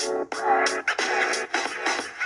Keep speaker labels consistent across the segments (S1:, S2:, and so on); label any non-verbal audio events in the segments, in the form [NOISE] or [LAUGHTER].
S1: Thank you.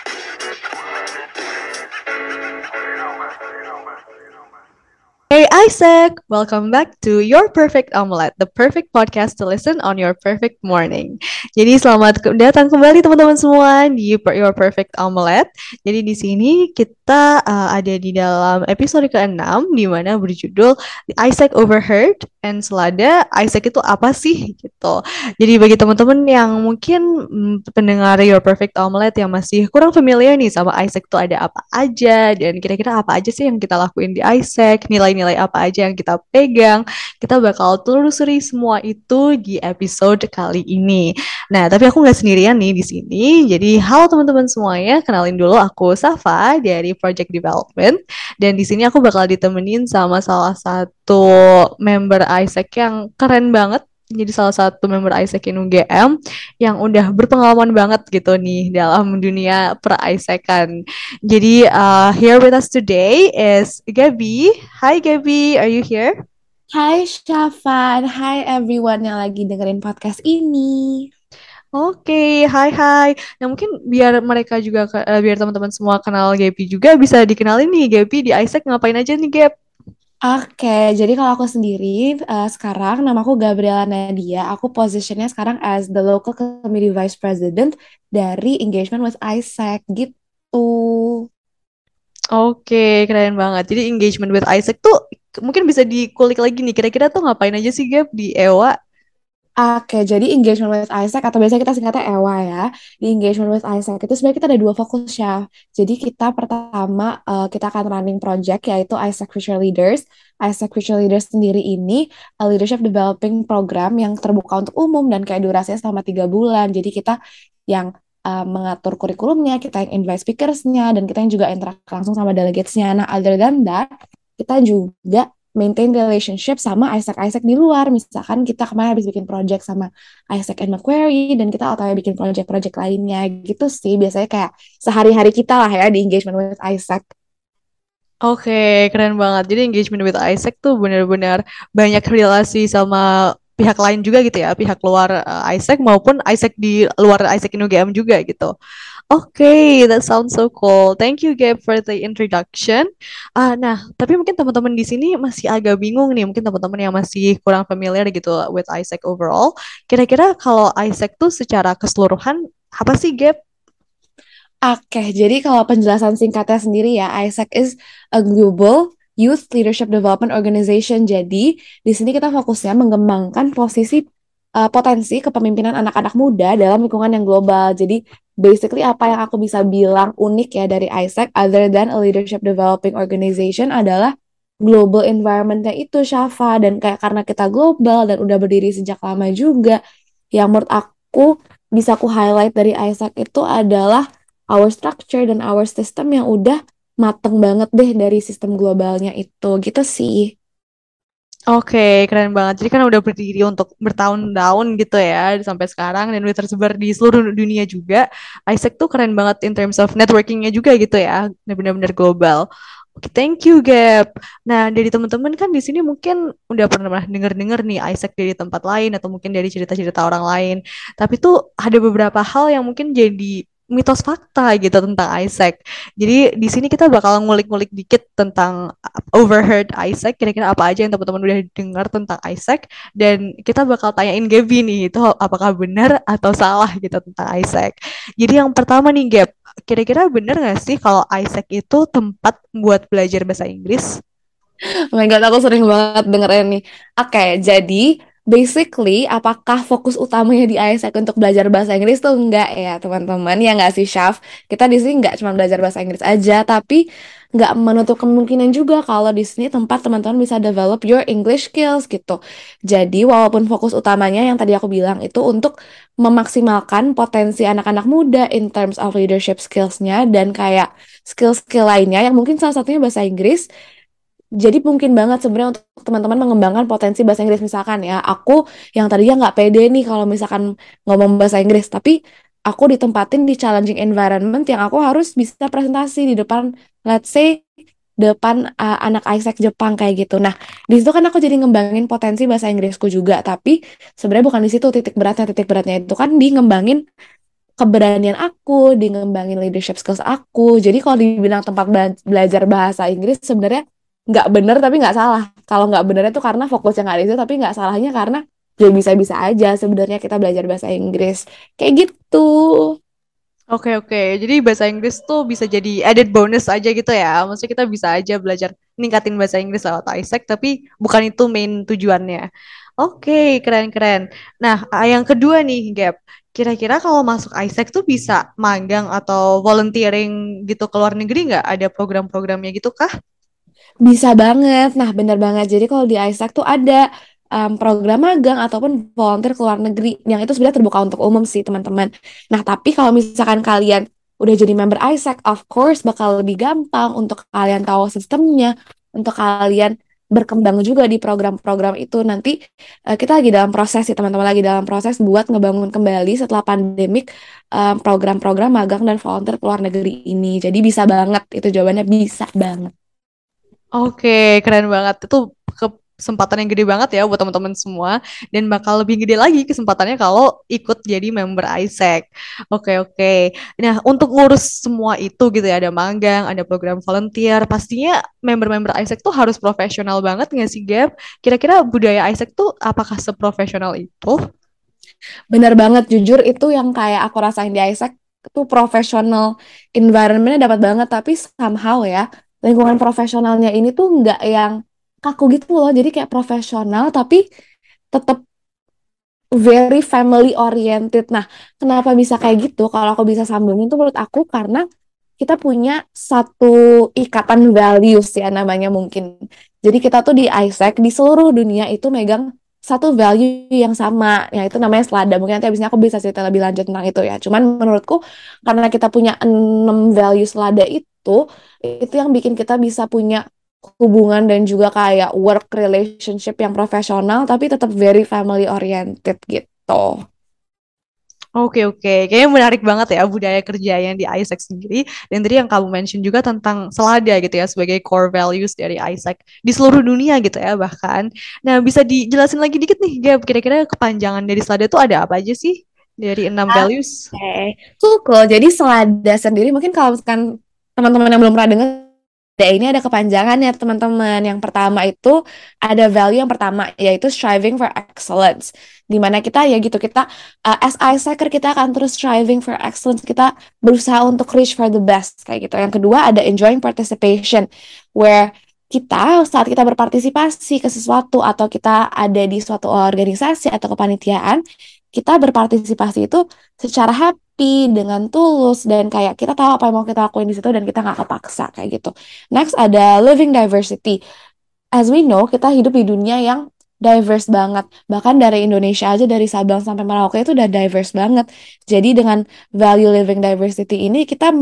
S1: Isaac, welcome back to Your Perfect Omelette, the perfect podcast to listen on your perfect morning. Jadi selamat datang kembali teman-teman semua di Your Perfect Omelette. Jadi di sini kita uh, ada di dalam episode ke-6 di mana berjudul Isaac Overheard and Selada. Isaac itu apa sih gitu. Jadi bagi teman-teman yang mungkin mm, pendengar Your Perfect Omelette yang masih kurang familiar nih sama Isaac itu ada apa aja dan kira-kira apa aja sih yang kita lakuin di Isaac, nilai nilai apa aja yang kita pegang. Kita bakal telusuri semua itu di episode kali ini. Nah, tapi aku nggak sendirian nih di sini. Jadi, halo teman-teman semuanya, kenalin dulu aku Safa dari Project Development. Dan di sini aku bakal ditemenin sama salah satu member Isaac yang keren banget jadi salah satu member Isaac in UGM yang udah berpengalaman banget gitu nih dalam dunia per Isaacan. Jadi uh, here with us today is Gabi. Hi Gabi, are you here?
S2: Hai Syafan, hai everyone yang lagi dengerin podcast ini.
S1: Oke, okay, hai hai. Nah mungkin biar mereka juga, uh, biar teman-teman semua kenal Gabi juga bisa dikenalin nih Gabi di Isaac ngapain aja nih Gap?
S2: Oke, jadi kalau aku sendiri uh, sekarang namaku Gabriela Nadia. Aku positionnya sekarang as the local committee vice president dari engagement with Isaac gitu.
S1: Oke, keren banget. Jadi engagement with Isaac tuh mungkin bisa dikulik lagi nih. Kira-kira tuh ngapain aja sih Gap di EWA?
S2: Oke, jadi engagement with Isaac atau biasanya kita singkatnya EWA ya. Di engagement with Isaac itu sebenarnya kita ada dua fokus ya. Jadi kita pertama uh, kita akan running project yaitu Isaac Future Leaders. Isaac Future Leaders sendiri ini a leadership developing program yang terbuka untuk umum dan kayak durasinya selama tiga bulan. Jadi kita yang uh, mengatur kurikulumnya, kita yang invite speakersnya, dan kita yang juga interaksi langsung sama delegatesnya. Nah, other than that, kita juga maintain relationship sama Isaac Isaac di luar. Misalkan kita kemarin habis bikin project sama Isaac and Macquarie dan kita otw bikin project-project lainnya gitu sih. Biasanya kayak sehari-hari kita lah ya di engagement with Isaac.
S1: Oke, okay, keren banget. Jadi engagement with Isaac tuh benar-benar banyak relasi sama pihak lain juga gitu ya, pihak luar uh, Isaac maupun Isaac di luar Isaac UGM juga gitu. Okay, that sounds so cool. Thank you, Gabe, for the introduction. Uh, nah, tapi mungkin teman-teman di sini masih agak bingung nih. Mungkin teman-teman yang masih kurang familiar gitu with Isaac overall. Kira-kira kalau Isaac tuh secara keseluruhan apa sih, Gabe?
S2: Oke, jadi kalau penjelasan singkatnya sendiri ya, Isaac is a global youth leadership development organization. Jadi di sini kita fokusnya mengembangkan posisi uh, potensi kepemimpinan anak-anak muda dalam lingkungan yang global. Jadi basically apa yang aku bisa bilang unik ya dari Isaac other than a leadership developing organization adalah global environmentnya itu Shafa dan kayak karena kita global dan udah berdiri sejak lama juga yang menurut aku bisa aku highlight dari Isaac itu adalah our structure dan our system yang udah mateng banget deh dari sistem globalnya itu gitu sih.
S1: Oke, keren banget. Jadi kan udah berdiri untuk bertahun-tahun gitu ya sampai sekarang dan udah tersebar di seluruh dunia juga. Isaac tuh keren banget in terms of networkingnya juga gitu ya, benar-benar global. Oke, thank you Gap. Nah, dari teman-teman kan di sini mungkin udah pernah denger-denger nih Isaac dari tempat lain atau mungkin dari cerita-cerita orang lain. Tapi tuh ada beberapa hal yang mungkin jadi mitos fakta gitu tentang Isaac. Jadi di sini kita bakal ngulik-ngulik dikit tentang overheard Isaac. Kira-kira apa aja yang teman-teman udah dengar tentang Isaac dan kita bakal tanyain Gaby nih itu apakah benar atau salah gitu tentang Isaac. Jadi yang pertama nih Gab, kira-kira benar gak sih kalau Isaac itu tempat buat belajar bahasa Inggris?
S2: Oh my god, aku sering banget dengerin nih. Oke, okay, jadi basically apakah fokus utamanya di Isaac untuk belajar bahasa Inggris tuh enggak ya teman-teman? Ya enggak sih Syaf kita di sini enggak cuma belajar bahasa Inggris aja tapi enggak menutup kemungkinan juga kalau di sini tempat teman-teman bisa develop your English skills gitu. Jadi walaupun fokus utamanya yang tadi aku bilang itu untuk memaksimalkan potensi anak-anak muda in terms of leadership skillsnya dan kayak skill-skill lainnya yang mungkin salah satunya bahasa Inggris jadi mungkin banget sebenarnya untuk teman-teman mengembangkan potensi bahasa Inggris misalkan ya aku yang tadinya nggak pede nih kalau misalkan ngomong bahasa Inggris tapi aku ditempatin di challenging environment yang aku harus bisa presentasi di depan let's say depan uh, anak Isaac Jepang kayak gitu. Nah, di situ kan aku jadi ngembangin potensi bahasa Inggrisku juga, tapi sebenarnya bukan di situ titik beratnya. Titik beratnya itu kan di ngembangin keberanian aku, di ngembangin leadership skills aku. Jadi kalau dibilang tempat belajar bahasa Inggris sebenarnya nggak bener tapi nggak salah. Kalau nggak benernya itu karena fokusnya nggak di situ, tapi nggak salahnya karena ya bisa-bisa aja sebenarnya kita belajar bahasa Inggris. Kayak gitu.
S1: Oke oke, jadi bahasa Inggris tuh bisa jadi added bonus aja gitu ya. Maksudnya kita bisa aja belajar ningkatin bahasa Inggris lewat ISEC, tapi bukan itu main tujuannya. Oke, keren-keren. Nah, yang kedua nih, Gap. Kira-kira kalau masuk ISEC tuh bisa magang atau volunteering gitu ke luar negeri nggak? Ada program-programnya gitu kah?
S2: Bisa banget. Nah, benar banget. Jadi kalau di ISEC tuh ada um, program magang ataupun volunteer ke luar negeri yang itu sebenarnya terbuka untuk umum sih teman-teman. Nah tapi kalau misalkan kalian udah jadi member ISEC, of course bakal lebih gampang untuk kalian tahu sistemnya, untuk kalian berkembang juga di program-program itu nanti uh, kita lagi dalam proses sih teman-teman lagi dalam proses buat ngebangun kembali setelah pandemik um, program-program magang dan volunteer ke luar negeri ini jadi bisa banget itu jawabannya bisa banget
S1: Oke, keren banget. Itu ke kesempatan yang gede banget ya buat teman-teman semua dan bakal lebih gede lagi kesempatannya kalau ikut jadi member ISEC. Oke oke. Nah untuk ngurus semua itu gitu ya ada magang, ada program volunteer, pastinya member-member ISEC tuh harus profesional banget nggak sih Gap? Kira-kira budaya ISEC tuh apakah seprofesional itu?
S2: Bener banget, jujur itu yang kayak aku rasain di ISEC tuh profesional environmentnya dapat banget tapi somehow ya lingkungan profesionalnya ini tuh nggak yang kaku gitu loh. Jadi kayak profesional tapi tetap very family oriented. Nah kenapa bisa kayak gitu? Kalau aku bisa sambungin tuh menurut aku karena kita punya satu ikatan values ya namanya mungkin. Jadi kita tuh di ISEC di seluruh dunia itu megang satu value yang sama. Ya itu namanya selada. Mungkin nanti abisnya aku bisa cerita lebih lanjut tentang itu ya. Cuman menurutku karena kita punya enam value selada itu itu yang bikin kita bisa punya hubungan dan juga kayak work relationship yang profesional tapi tetap very family oriented gitu.
S1: Oke oke, kayaknya menarik banget ya budaya kerja yang di ISEC sendiri. Dan tadi yang kamu mention juga tentang selada gitu ya sebagai core values dari ISEC di seluruh dunia gitu ya bahkan. Nah bisa dijelasin lagi dikit nih, Gab, kira-kira kepanjangan dari selada itu ada apa aja sih dari enam values?
S2: Oke, okay. cool. Jadi selada sendiri mungkin kalau misalkan teman-teman yang belum pernah dengar ini ada kepanjangannya teman-teman. Yang pertama itu ada value yang pertama yaitu striving for excellence. Di mana kita ya gitu kita uh, as Isaker kita akan terus striving for excellence. Kita berusaha untuk reach for the best kayak gitu. Yang kedua ada enjoying participation where kita saat kita berpartisipasi ke sesuatu atau kita ada di suatu organisasi atau kepanitiaan, kita berpartisipasi itu secara happy dengan tulus dan kayak kita tahu apa yang mau kita lakuin di situ dan kita nggak kepaksa kayak gitu. Next ada living diversity. As we know, kita hidup di dunia yang diverse banget. Bahkan dari Indonesia aja dari Sabang sampai Merauke itu udah diverse banget. Jadi dengan value living diversity ini kita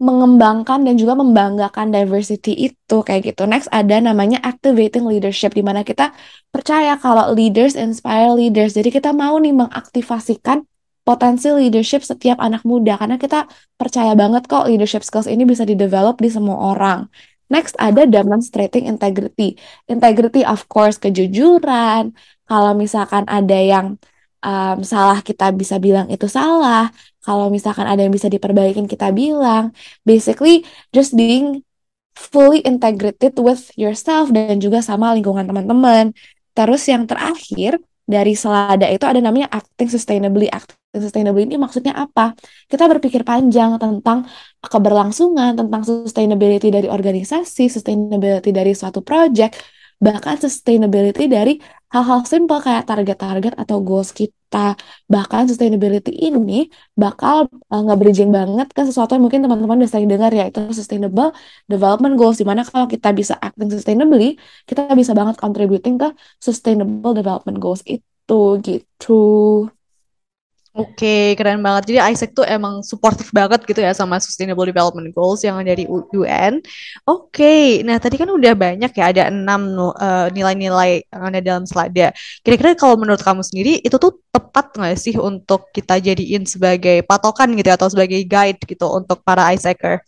S2: mengembangkan dan juga membanggakan diversity itu kayak gitu. Next ada namanya activating leadership di mana kita percaya kalau leaders inspire leaders. Jadi kita mau nih mengaktifasikan potensi leadership setiap anak muda karena kita percaya banget kok leadership skills ini bisa didevelop di semua orang. Next ada demonstrating integrity. Integrity of course kejujuran. Kalau misalkan ada yang um, salah kita bisa bilang itu salah. Kalau misalkan ada yang bisa diperbaikin kita bilang. Basically just being fully integrated with yourself dan juga sama lingkungan teman-teman. Terus yang terakhir dari selada itu ada namanya acting sustainably. Acting sustainably ini maksudnya apa? Kita berpikir panjang tentang keberlangsungan, tentang sustainability dari organisasi, sustainability dari suatu project, bahkan sustainability dari hal-hal simple kayak target-target atau goals kita. Bahkan sustainability ini bakal uh, nge-bridging banget ke sesuatu yang mungkin teman-teman udah sering dengar ya, itu sustainable development goals. Di mana kalau kita bisa acting sustainably, kita bisa banget contributing ke sustainable development goals itu gitu.
S1: Oke, keren banget. Jadi Isaac tuh emang supportive banget gitu ya sama Sustainable Development Goals yang dari UN. Oke, nah tadi kan udah banyak ya, ada enam uh, nilai-nilai yang ada dalam selada. Kira-kira kalau menurut kamu sendiri, itu tuh tepat nggak sih untuk kita jadiin sebagai patokan gitu ya, atau sebagai guide gitu untuk para Isaacer?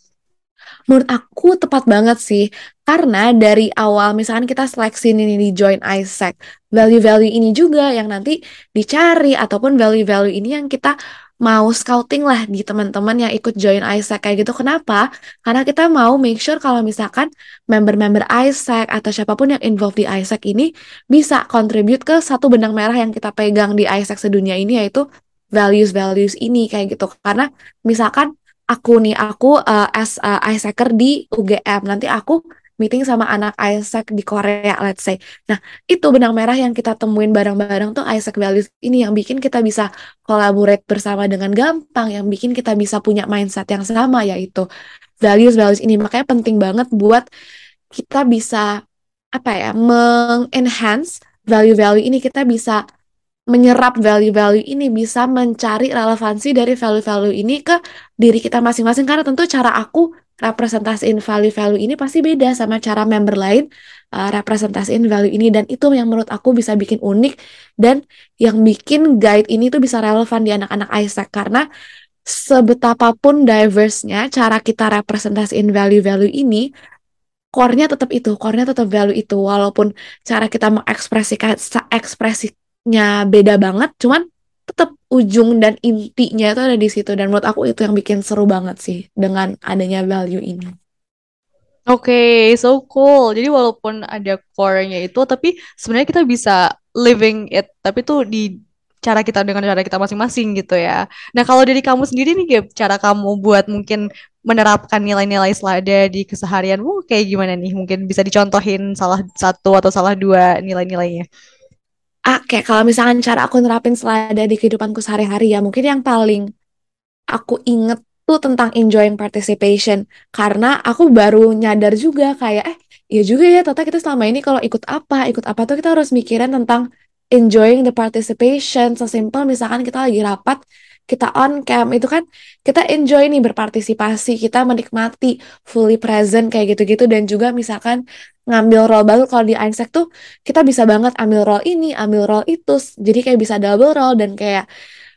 S2: Menurut aku tepat banget sih, karena dari awal misalkan kita seleksi ini di join ISEC, value-value ini juga yang nanti dicari ataupun value-value ini yang kita mau scouting lah di teman-teman yang ikut join ISEC kayak gitu. Kenapa? Karena kita mau make sure kalau misalkan member-member ISEC atau siapa pun yang involved di ISEC ini bisa contribute ke satu benang merah yang kita pegang di ISEC sedunia ini yaitu values-values ini kayak gitu. Karena misalkan aku nih aku uh, as uh, ISECer di UGM nanti aku meeting sama anak Isaac di Korea, let's say. Nah, itu benang merah yang kita temuin bareng-bareng tuh Isaac values ini yang bikin kita bisa collaborate bersama dengan gampang, yang bikin kita bisa punya mindset yang sama, yaitu values-values ini. Makanya penting banget buat kita bisa, apa ya, mengenhance value-value ini, kita bisa menyerap value-value ini bisa mencari relevansi dari value-value ini ke diri kita masing-masing. Karena tentu cara aku representasiin value-value ini pasti beda sama cara member lain uh, representasiin value ini. Dan itu yang menurut aku bisa bikin unik dan yang bikin guide ini tuh bisa relevan di anak-anak Isaac. Karena sebetapapun diverse-nya cara kita representasiin value-value ini core-nya tetap itu, core-nya tetap value itu. Walaupun cara kita mengekspresikan ekspresi nya beda banget, cuman tetap ujung dan intinya itu ada di situ dan menurut aku itu yang bikin seru banget sih dengan adanya value ini.
S1: Oke, okay, so cool. Jadi walaupun ada core-nya itu, tapi sebenarnya kita bisa living it, tapi tuh di cara kita dengan cara kita masing-masing gitu ya. Nah kalau dari kamu sendiri nih, Gap, cara kamu buat mungkin menerapkan nilai-nilai selada di keseharianmu kayak gimana nih? Mungkin bisa dicontohin salah satu atau salah dua nilai-nilainya
S2: ah, kayak kalau misalkan cara aku nerapin selada di kehidupanku sehari-hari ya mungkin yang paling aku inget tuh tentang enjoying participation. Karena aku baru nyadar juga kayak eh ya juga ya tata kita selama ini kalau ikut apa ikut apa tuh kita harus mikirin tentang enjoying the participation. Sesimpel misalkan kita lagi rapat kita on cam itu kan kita enjoy nih berpartisipasi kita menikmati fully present kayak gitu-gitu dan juga misalkan ngambil role baru kalau di Einstein tuh kita bisa banget ambil role ini, ambil role itu. Jadi kayak bisa double role dan kayak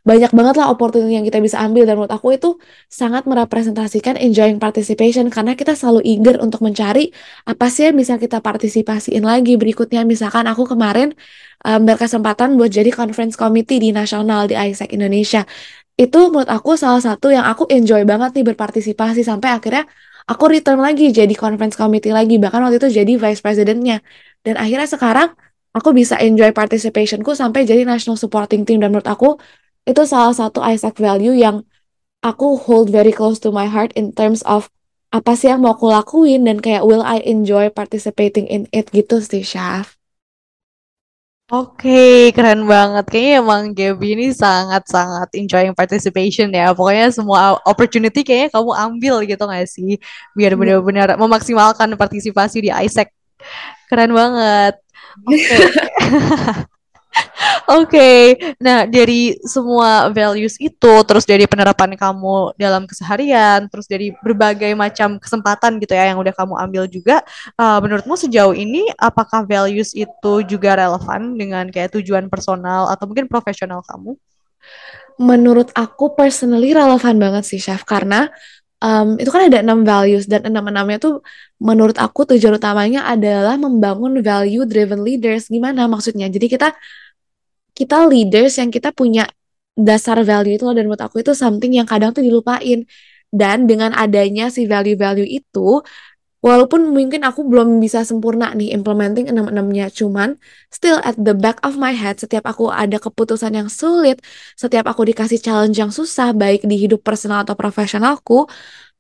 S2: banyak banget lah opportunity yang kita bisa ambil. Dan menurut aku itu sangat merepresentasikan enjoying participation. Karena kita selalu eager untuk mencari apa sih yang bisa kita partisipasiin lagi. Berikutnya misalkan aku kemarin um, berkesempatan buat jadi conference committee di nasional di ISEC Indonesia. Itu menurut aku salah satu yang aku enjoy banget nih berpartisipasi sampai akhirnya aku return lagi jadi conference committee lagi. Bahkan waktu itu jadi vice presidentnya. Dan akhirnya sekarang aku bisa enjoy participationku sampai jadi national supporting team. Dan menurut aku itu salah satu Isaac value yang aku hold very close to my heart in terms of apa sih yang mau aku lakuin dan kayak will I enjoy participating in it gitu sih Syaf.
S1: Oke, keren banget. Kayaknya emang Gaby ini sangat-sangat enjoying participation ya. Pokoknya semua opportunity kayaknya kamu ambil gitu gak sih? Biar iya. benar-benar memaksimalkan partisipasi di ISEC. Keren banget. Oke. Okay. [LAUGHS] Oke, okay. nah dari semua values itu, terus dari penerapan kamu dalam keseharian, terus dari berbagai macam kesempatan gitu ya yang udah kamu ambil juga, uh, menurutmu sejauh ini apakah values itu juga relevan dengan kayak tujuan personal atau mungkin profesional kamu?
S2: Menurut aku personally relevan banget sih chef karena um, itu kan ada enam values dan enam-enamnya tuh menurut aku tujuan utamanya adalah membangun value driven leaders. Gimana maksudnya? Jadi kita kita leaders yang kita punya dasar value itu loh dan menurut aku itu something yang kadang tuh dilupain. Dan dengan adanya si value-value itu walaupun mungkin aku belum bisa sempurna nih implementing enam-enamnya cuman still at the back of my head setiap aku ada keputusan yang sulit setiap aku dikasih challenge yang susah baik di hidup personal atau profesionalku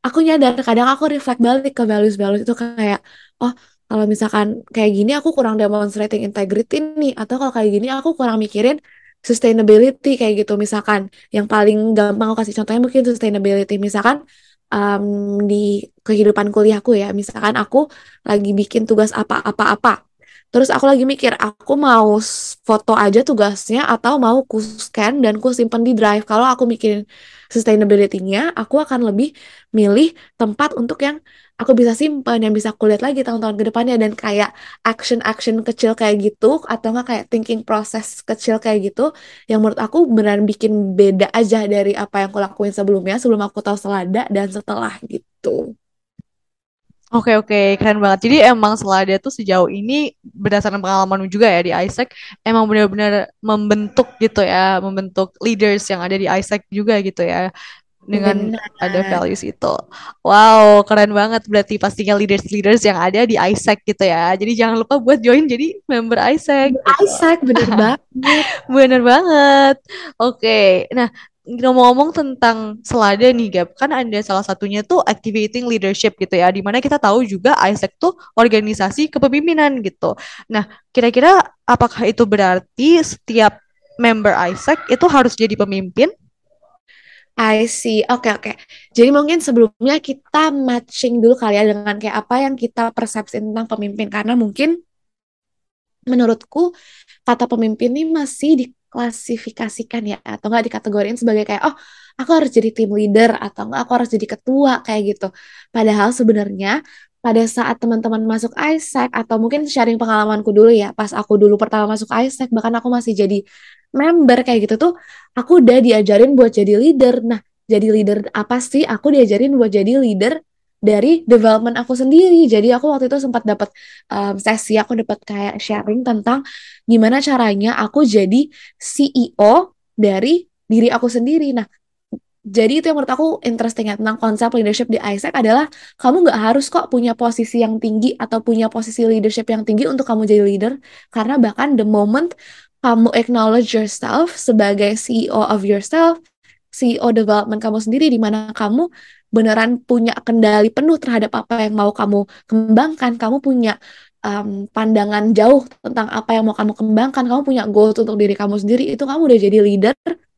S2: aku nyadar kadang aku reflect balik ke values-values itu kayak oh kalau misalkan kayak gini aku kurang demonstrating integrity nih. Atau kalau kayak gini aku kurang mikirin sustainability kayak gitu. Misalkan yang paling gampang aku kasih contohnya mungkin sustainability. Misalkan um, di kehidupan kuliahku ya. Misalkan aku lagi bikin tugas apa-apa-apa. Terus aku lagi mikir aku mau foto aja tugasnya atau mau ku scan dan ku simpen di drive. Kalau aku mikirin sustainability-nya aku akan lebih milih tempat untuk yang aku bisa simpan yang bisa kulihat lagi tahun-tahun ke depannya dan kayak action-action kecil kayak gitu atau enggak kayak thinking proses kecil kayak gitu yang menurut aku benar bikin beda aja dari apa yang aku lakuin sebelumnya sebelum aku tahu selada dan setelah gitu.
S1: Oke oke keren banget. Jadi emang Selada tuh sejauh ini berdasarkan pengalaman juga ya di Isaac emang benar-benar membentuk gitu ya, membentuk leaders yang ada di Isaac juga gitu ya dengan ada
S2: Benar.
S1: values itu. Wow, keren banget berarti pastinya leaders-leaders yang ada di Isaac gitu ya. Jadi jangan lupa buat join jadi member Isaac gitu.
S2: Isaac bener [LAUGHS] banget.
S1: Bener banget. Oke. Nah, ngomong-ngomong tentang selada nih, Gap. Kan ada salah satunya tuh activating leadership gitu ya. Di mana kita tahu juga ISEC tuh organisasi kepemimpinan gitu. Nah, kira-kira apakah itu berarti setiap member ISEC itu harus jadi pemimpin?
S2: I see. Oke, oke. Jadi mungkin sebelumnya kita matching dulu kali ya dengan kayak apa yang kita persepsi tentang pemimpin. Karena mungkin menurutku kata pemimpin ini masih diklasifikasikan ya atau enggak dikategorikan sebagai kayak oh aku harus jadi tim leader atau enggak aku harus jadi ketua kayak gitu. Padahal sebenarnya pada saat teman-teman masuk Isaac atau mungkin sharing pengalamanku dulu ya pas aku dulu pertama masuk Isaac bahkan aku masih jadi member kayak gitu tuh aku udah diajarin buat jadi leader. Nah, jadi leader apa sih? Aku diajarin buat jadi leader dari development aku sendiri. Jadi aku waktu itu sempat dapat um, sesi, aku dapat kayak sharing tentang gimana caranya aku jadi CEO dari diri aku sendiri. Nah, jadi itu yang menurut aku interesting ya tentang konsep leadership di Isaac adalah kamu nggak harus kok punya posisi yang tinggi atau punya posisi leadership yang tinggi untuk kamu jadi leader karena bahkan the moment kamu acknowledge yourself sebagai CEO of yourself, CEO development kamu sendiri di mana kamu beneran punya kendali penuh terhadap apa yang mau kamu kembangkan, kamu punya um, pandangan jauh tentang apa yang mau kamu kembangkan, kamu punya goals untuk diri kamu sendiri, itu kamu udah jadi leader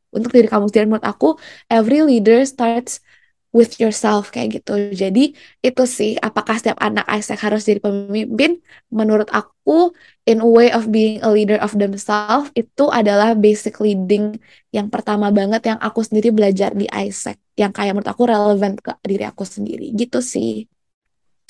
S2: untuk diri kamu sendiri. Menurut aku, every leader starts with yourself kayak gitu. Jadi itu sih apakah setiap anak Isaac harus jadi pemimpin? Menurut aku in a way of being a leader of themselves itu adalah basic leading yang pertama banget yang aku sendiri belajar di Isaac yang kayak menurut aku relevan ke diri aku sendiri gitu sih.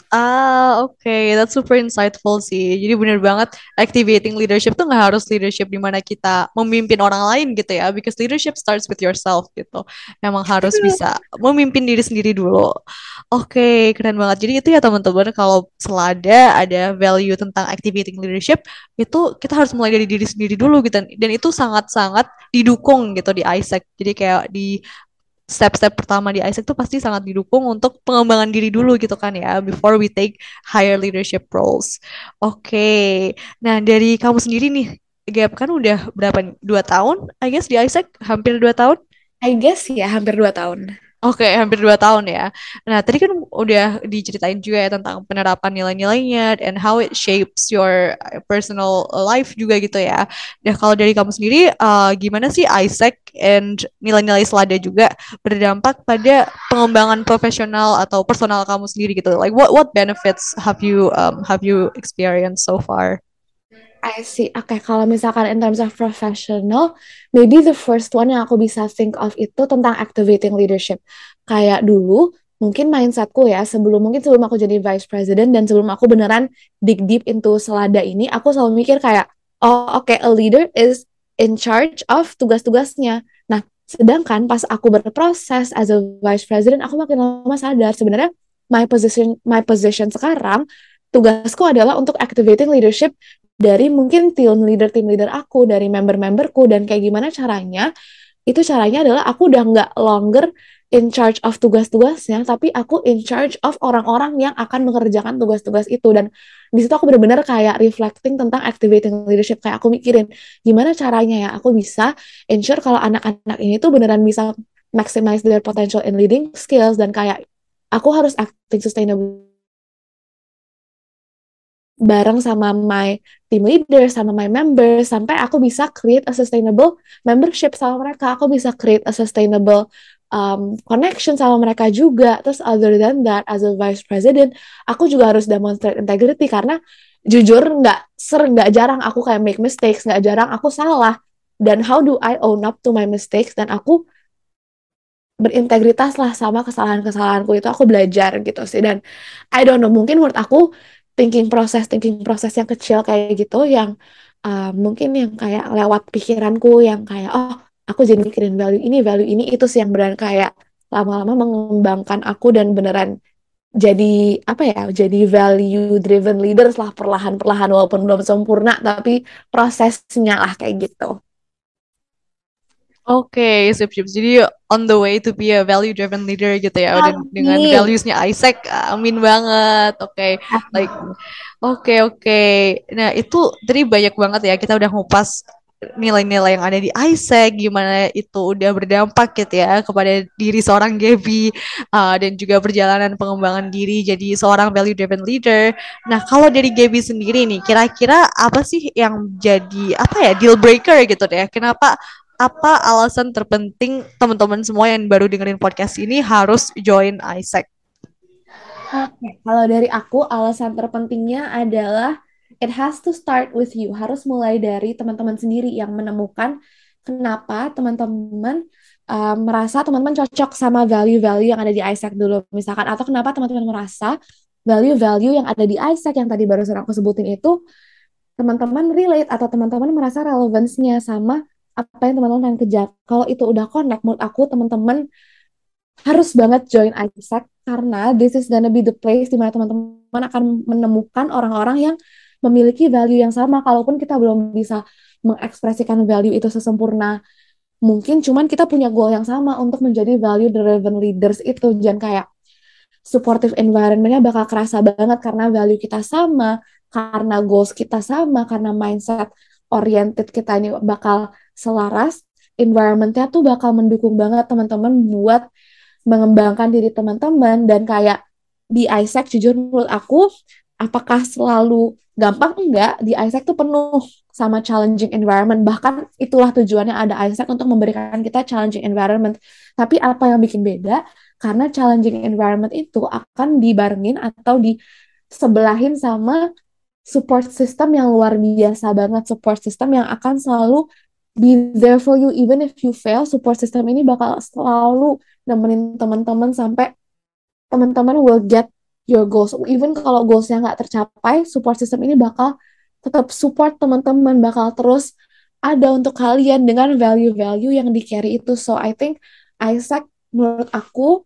S1: Ah, oke, okay. That's super insightful sih. Jadi bener banget activating leadership tuh nggak harus leadership di mana kita memimpin orang lain gitu ya. Because leadership starts with yourself gitu. Emang harus bisa memimpin diri sendiri dulu. Oke, okay, keren banget. Jadi itu ya teman-teman kalau selada ada value tentang activating leadership itu kita harus mulai dari diri sendiri dulu gitu. Dan itu sangat-sangat didukung gitu di Isaac. Jadi kayak di step-step pertama di Isaac tuh pasti sangat didukung untuk pengembangan diri dulu gitu kan ya before we take higher leadership roles. Oke, okay. nah dari kamu sendiri nih, Gap kan udah berapa? Dua tahun, I guess di Isaac hampir dua tahun?
S2: I guess ya hampir dua tahun.
S1: Oke, okay, hampir dua tahun ya. Nah, tadi kan udah diceritain juga ya tentang penerapan nilai-nilainya and how it shapes your personal life juga gitu ya. Nah, kalau dari kamu sendiri, uh, gimana sih Isaac and nilai-nilai selada juga berdampak pada pengembangan profesional atau personal kamu sendiri gitu? Like what what benefits have you um, have you experienced so far?
S2: I see. Oke, okay, kalau misalkan in terms of professional, maybe the first one yang aku bisa think of itu tentang activating leadership. Kayak dulu, mungkin mindsetku ya, sebelum mungkin sebelum aku jadi vice president dan sebelum aku beneran dig deep into selada ini, aku selalu mikir kayak, oh oke, okay, a leader is in charge of tugas-tugasnya. Nah, sedangkan pas aku berproses as a vice president, aku makin lama sadar sebenarnya my position my position sekarang tugasku adalah untuk activating leadership dari mungkin tim leader tim leader aku dari member-memberku dan kayak gimana caranya itu caranya adalah aku udah nggak longer in charge of tugas-tugasnya tapi aku in charge of orang-orang yang akan mengerjakan tugas-tugas itu. Dan di situ aku benar-benar kayak reflecting tentang activating leadership kayak aku mikirin gimana caranya ya aku bisa ensure kalau anak-anak ini tuh beneran bisa maximize their potential in leading skills dan kayak aku harus acting sustainable bareng sama my team leader, sama my member, sampai aku bisa create a sustainable membership sama mereka. Aku bisa create a sustainable um, connection sama mereka juga. Terus other than that, as a vice president, aku juga harus demonstrate integrity karena jujur nggak ser nggak jarang aku kayak make mistakes, nggak jarang aku salah. Dan how do I own up to my mistakes? Dan aku berintegritas lah sama kesalahan-kesalahanku itu aku belajar gitu sih dan I don't know mungkin menurut aku thinking proses thinking proses yang kecil kayak gitu yang uh, mungkin yang kayak lewat pikiranku yang kayak oh aku jadi mikirin value ini value ini itu sih yang beneran kayak lama-lama mengembangkan aku dan beneran jadi apa ya jadi value driven leaders lah perlahan-perlahan walaupun belum sempurna tapi prosesnya lah kayak gitu
S1: Oke, okay, sip, sip. Jadi on the way to be a value driven leader gitu ya, udah dengan valuesnya Isaac, amin banget. Oke, okay. like, oke okay, oke. Okay. Nah itu tadi banyak banget ya kita udah ngupas nilai-nilai yang ada di Isaac, gimana itu udah berdampak gitu ya kepada diri seorang Gaby uh, dan juga perjalanan pengembangan diri jadi seorang value driven leader. Nah kalau dari Gaby sendiri nih, kira-kira apa sih yang jadi apa ya deal breaker gitu deh? Kenapa apa alasan terpenting teman-teman semua yang baru dengerin podcast ini harus join Isaac?
S2: Oke, kalau dari aku alasan terpentingnya adalah it has to start with you. Harus mulai dari teman-teman sendiri yang menemukan kenapa teman-teman uh, merasa teman-teman cocok sama value-value yang ada di Isaac dulu misalkan atau kenapa teman-teman merasa value-value yang ada di Isaac yang tadi barusan aku sebutin itu teman-teman relate atau teman-teman merasa relevansinya sama apa yang teman-teman pengen kejar. Kalau itu udah connect, menurut aku teman-teman harus banget join Isaac karena this is gonna be the place di mana teman-teman akan menemukan orang-orang yang memiliki value yang sama. Kalaupun kita belum bisa mengekspresikan value itu sesempurna mungkin, cuman kita punya goal yang sama untuk menjadi value driven leaders itu. Jangan kayak supportive environment-nya bakal kerasa banget karena value kita sama, karena goals kita sama, karena mindset oriented kita ini bakal selaras, environment-nya tuh bakal mendukung banget teman-teman buat mengembangkan diri teman-teman. Dan kayak di Isaac jujur menurut aku apakah selalu gampang? Enggak. Di Isaac tuh penuh sama challenging environment. Bahkan itulah tujuannya ada Isaac untuk memberikan kita challenging environment. Tapi apa yang bikin beda? Karena challenging environment itu akan dibarengin atau disebelahin sama support system yang luar biasa banget. Support system yang akan selalu be there for you. Even if you fail support system ini bakal selalu nemenin teman-teman sampai teman-teman will get your goals. Even kalau goalsnya nggak tercapai support system ini bakal tetap support teman-teman. Bakal terus ada untuk kalian dengan value-value yang di carry itu. So I think Isaac menurut aku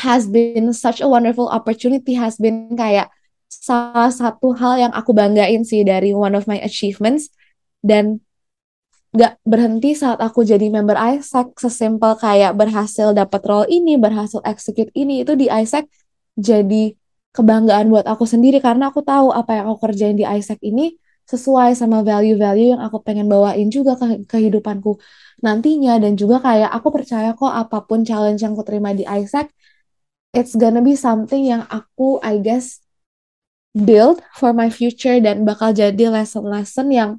S2: has been such a wonderful opportunity. Has been kayak salah satu hal yang aku banggain sih dari one of my achievements. Dan gak berhenti saat aku jadi member Isaac sesimpel kayak berhasil dapat role ini berhasil execute ini itu di Isaac jadi kebanggaan buat aku sendiri. Karena aku tahu apa yang aku kerjain di Isaac ini sesuai sama value-value yang aku pengen bawain juga ke kehidupanku nantinya. Dan juga kayak aku percaya kok apa pun challenge yang aku terima di Isaac it's gonna be something yang aku I guess build for my future dan bakal jadi lesson-lesson yang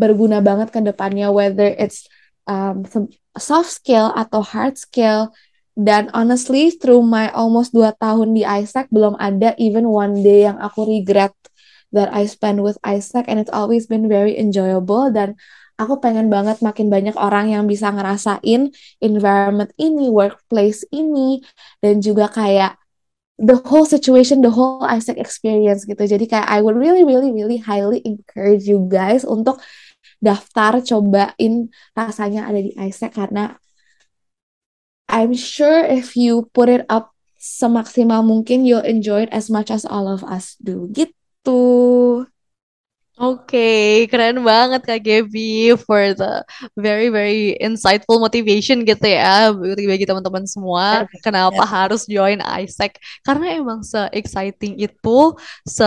S2: berguna banget ke depannya whether it's um, soft skill atau hard skill dan honestly through my almost 2 tahun di Isaac belum ada even one day yang aku regret that I spend with Isaac and it's always been very enjoyable dan aku pengen banget makin banyak orang yang bisa ngerasain environment ini, workplace ini dan juga kayak the whole situation, the whole Isaac experience gitu. Jadi kayak I would really, really, really highly encourage you guys untuk daftar cobain rasanya ada di Isaac karena I'm sure if you put it up semaksimal mungkin you'll enjoy it as much as all of us do gitu.
S1: Oke, okay, keren banget Kak Gaby for the very very insightful motivation gitu ya bagi teman-teman semua kenapa yeah. harus join Isaac karena emang se-exciting itu, se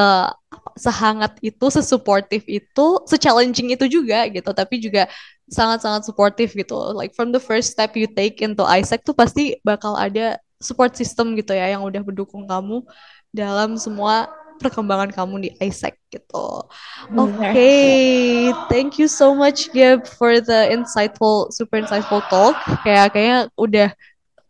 S1: sehangat itu, se-supportive itu, se-challenging itu juga gitu, tapi juga sangat-sangat supportive gitu. Like from the first step you take into Isaac tuh pasti bakal ada support system gitu ya yang udah mendukung kamu dalam semua perkembangan kamu di Isaac gitu. Oke, okay. thank you so much Gab for the insightful, super insightful talk. Kayak kayaknya udah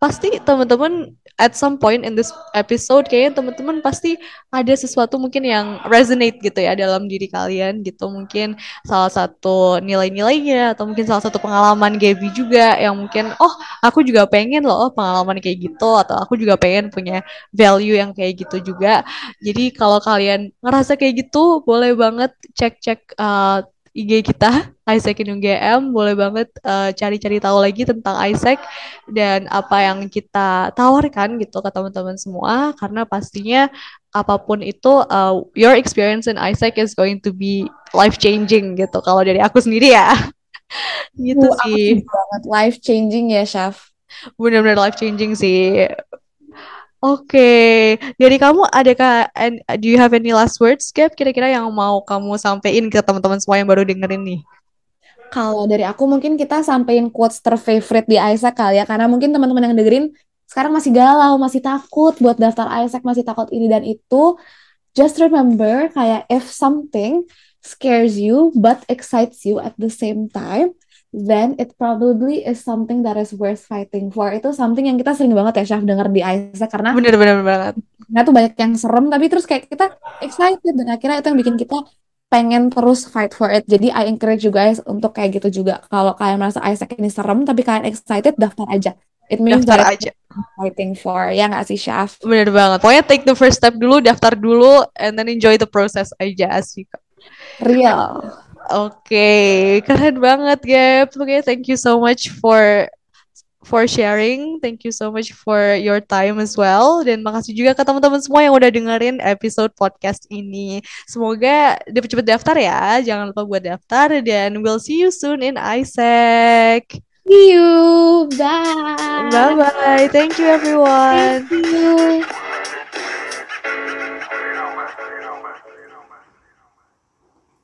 S1: pasti teman-teman at some point in this episode kayaknya teman-teman pasti ada sesuatu mungkin yang resonate gitu ya dalam diri kalian gitu. Mungkin salah satu nilai-nilainya atau mungkin salah satu pengalaman Gaby juga yang mungkin oh aku juga pengen loh oh, pengalaman kayak gitu atau aku juga pengen punya value yang kayak gitu juga. Jadi kalau kalian ngerasa kayak gitu boleh banget cek-cek uh, IG kita Isaac in UGM boleh banget uh, cari-cari tahu lagi tentang Isaac dan apa yang kita tawarkan gitu ke teman-teman semua. Karena pastinya apa pun itu uh, your experience in Isaac is going to be life changing gitu kalau dari aku sendiri ya. [LAUGHS] Gitu
S2: uh,
S1: sih.
S2: banget. Life changing ya Chef
S1: benar-benar life changing sih Oke, dari kamu adakah and do you have any last words, Gap? Kira-kira yang mau kamu sampaikan ke teman-teman semua yang baru dengerin nih?
S2: Kalau dari aku mungkin kita sampaikan quotes terfavorite di Isaac kali ya, karena mungkin teman-teman yang dengerin sekarang masih galau, masih takut buat daftar Isaac, masih takut ini dan itu. Just remember kayak if something scares you but excites you at the same time, then it probably is something that is worth fighting for. Itu something yang kita sering banget ya, Chef, denger di Isaac karena
S1: bener-bener banget.
S2: Nah, tuh banyak yang serem, tapi terus kayak kita excited dan akhirnya itu yang bikin kita pengen terus fight for it. Jadi I encourage you guys untuk kayak gitu juga. Kalau kalian merasa Isaac ini serem, tapi kalian excited, daftar aja. It means
S1: daftar aja.
S2: Fighting for, ya nggak sih, Chef?
S1: Bener banget. Pokoknya take the first step dulu, daftar dulu, and then enjoy the process aja sih.
S2: Real.
S1: Oke, okay. keren banget, Gap. Oke, okay, thank you so much for for sharing. Thank you so much for your time as well. Dan makasih juga ke teman-teman semua yang udah dengerin episode podcast ini. Semoga cepet-cepet daftar ya. Jangan lupa buat daftar dan we'll see you soon in Isaac.
S2: See you. Bye.
S1: Bye bye. Thank you everyone. Thank you.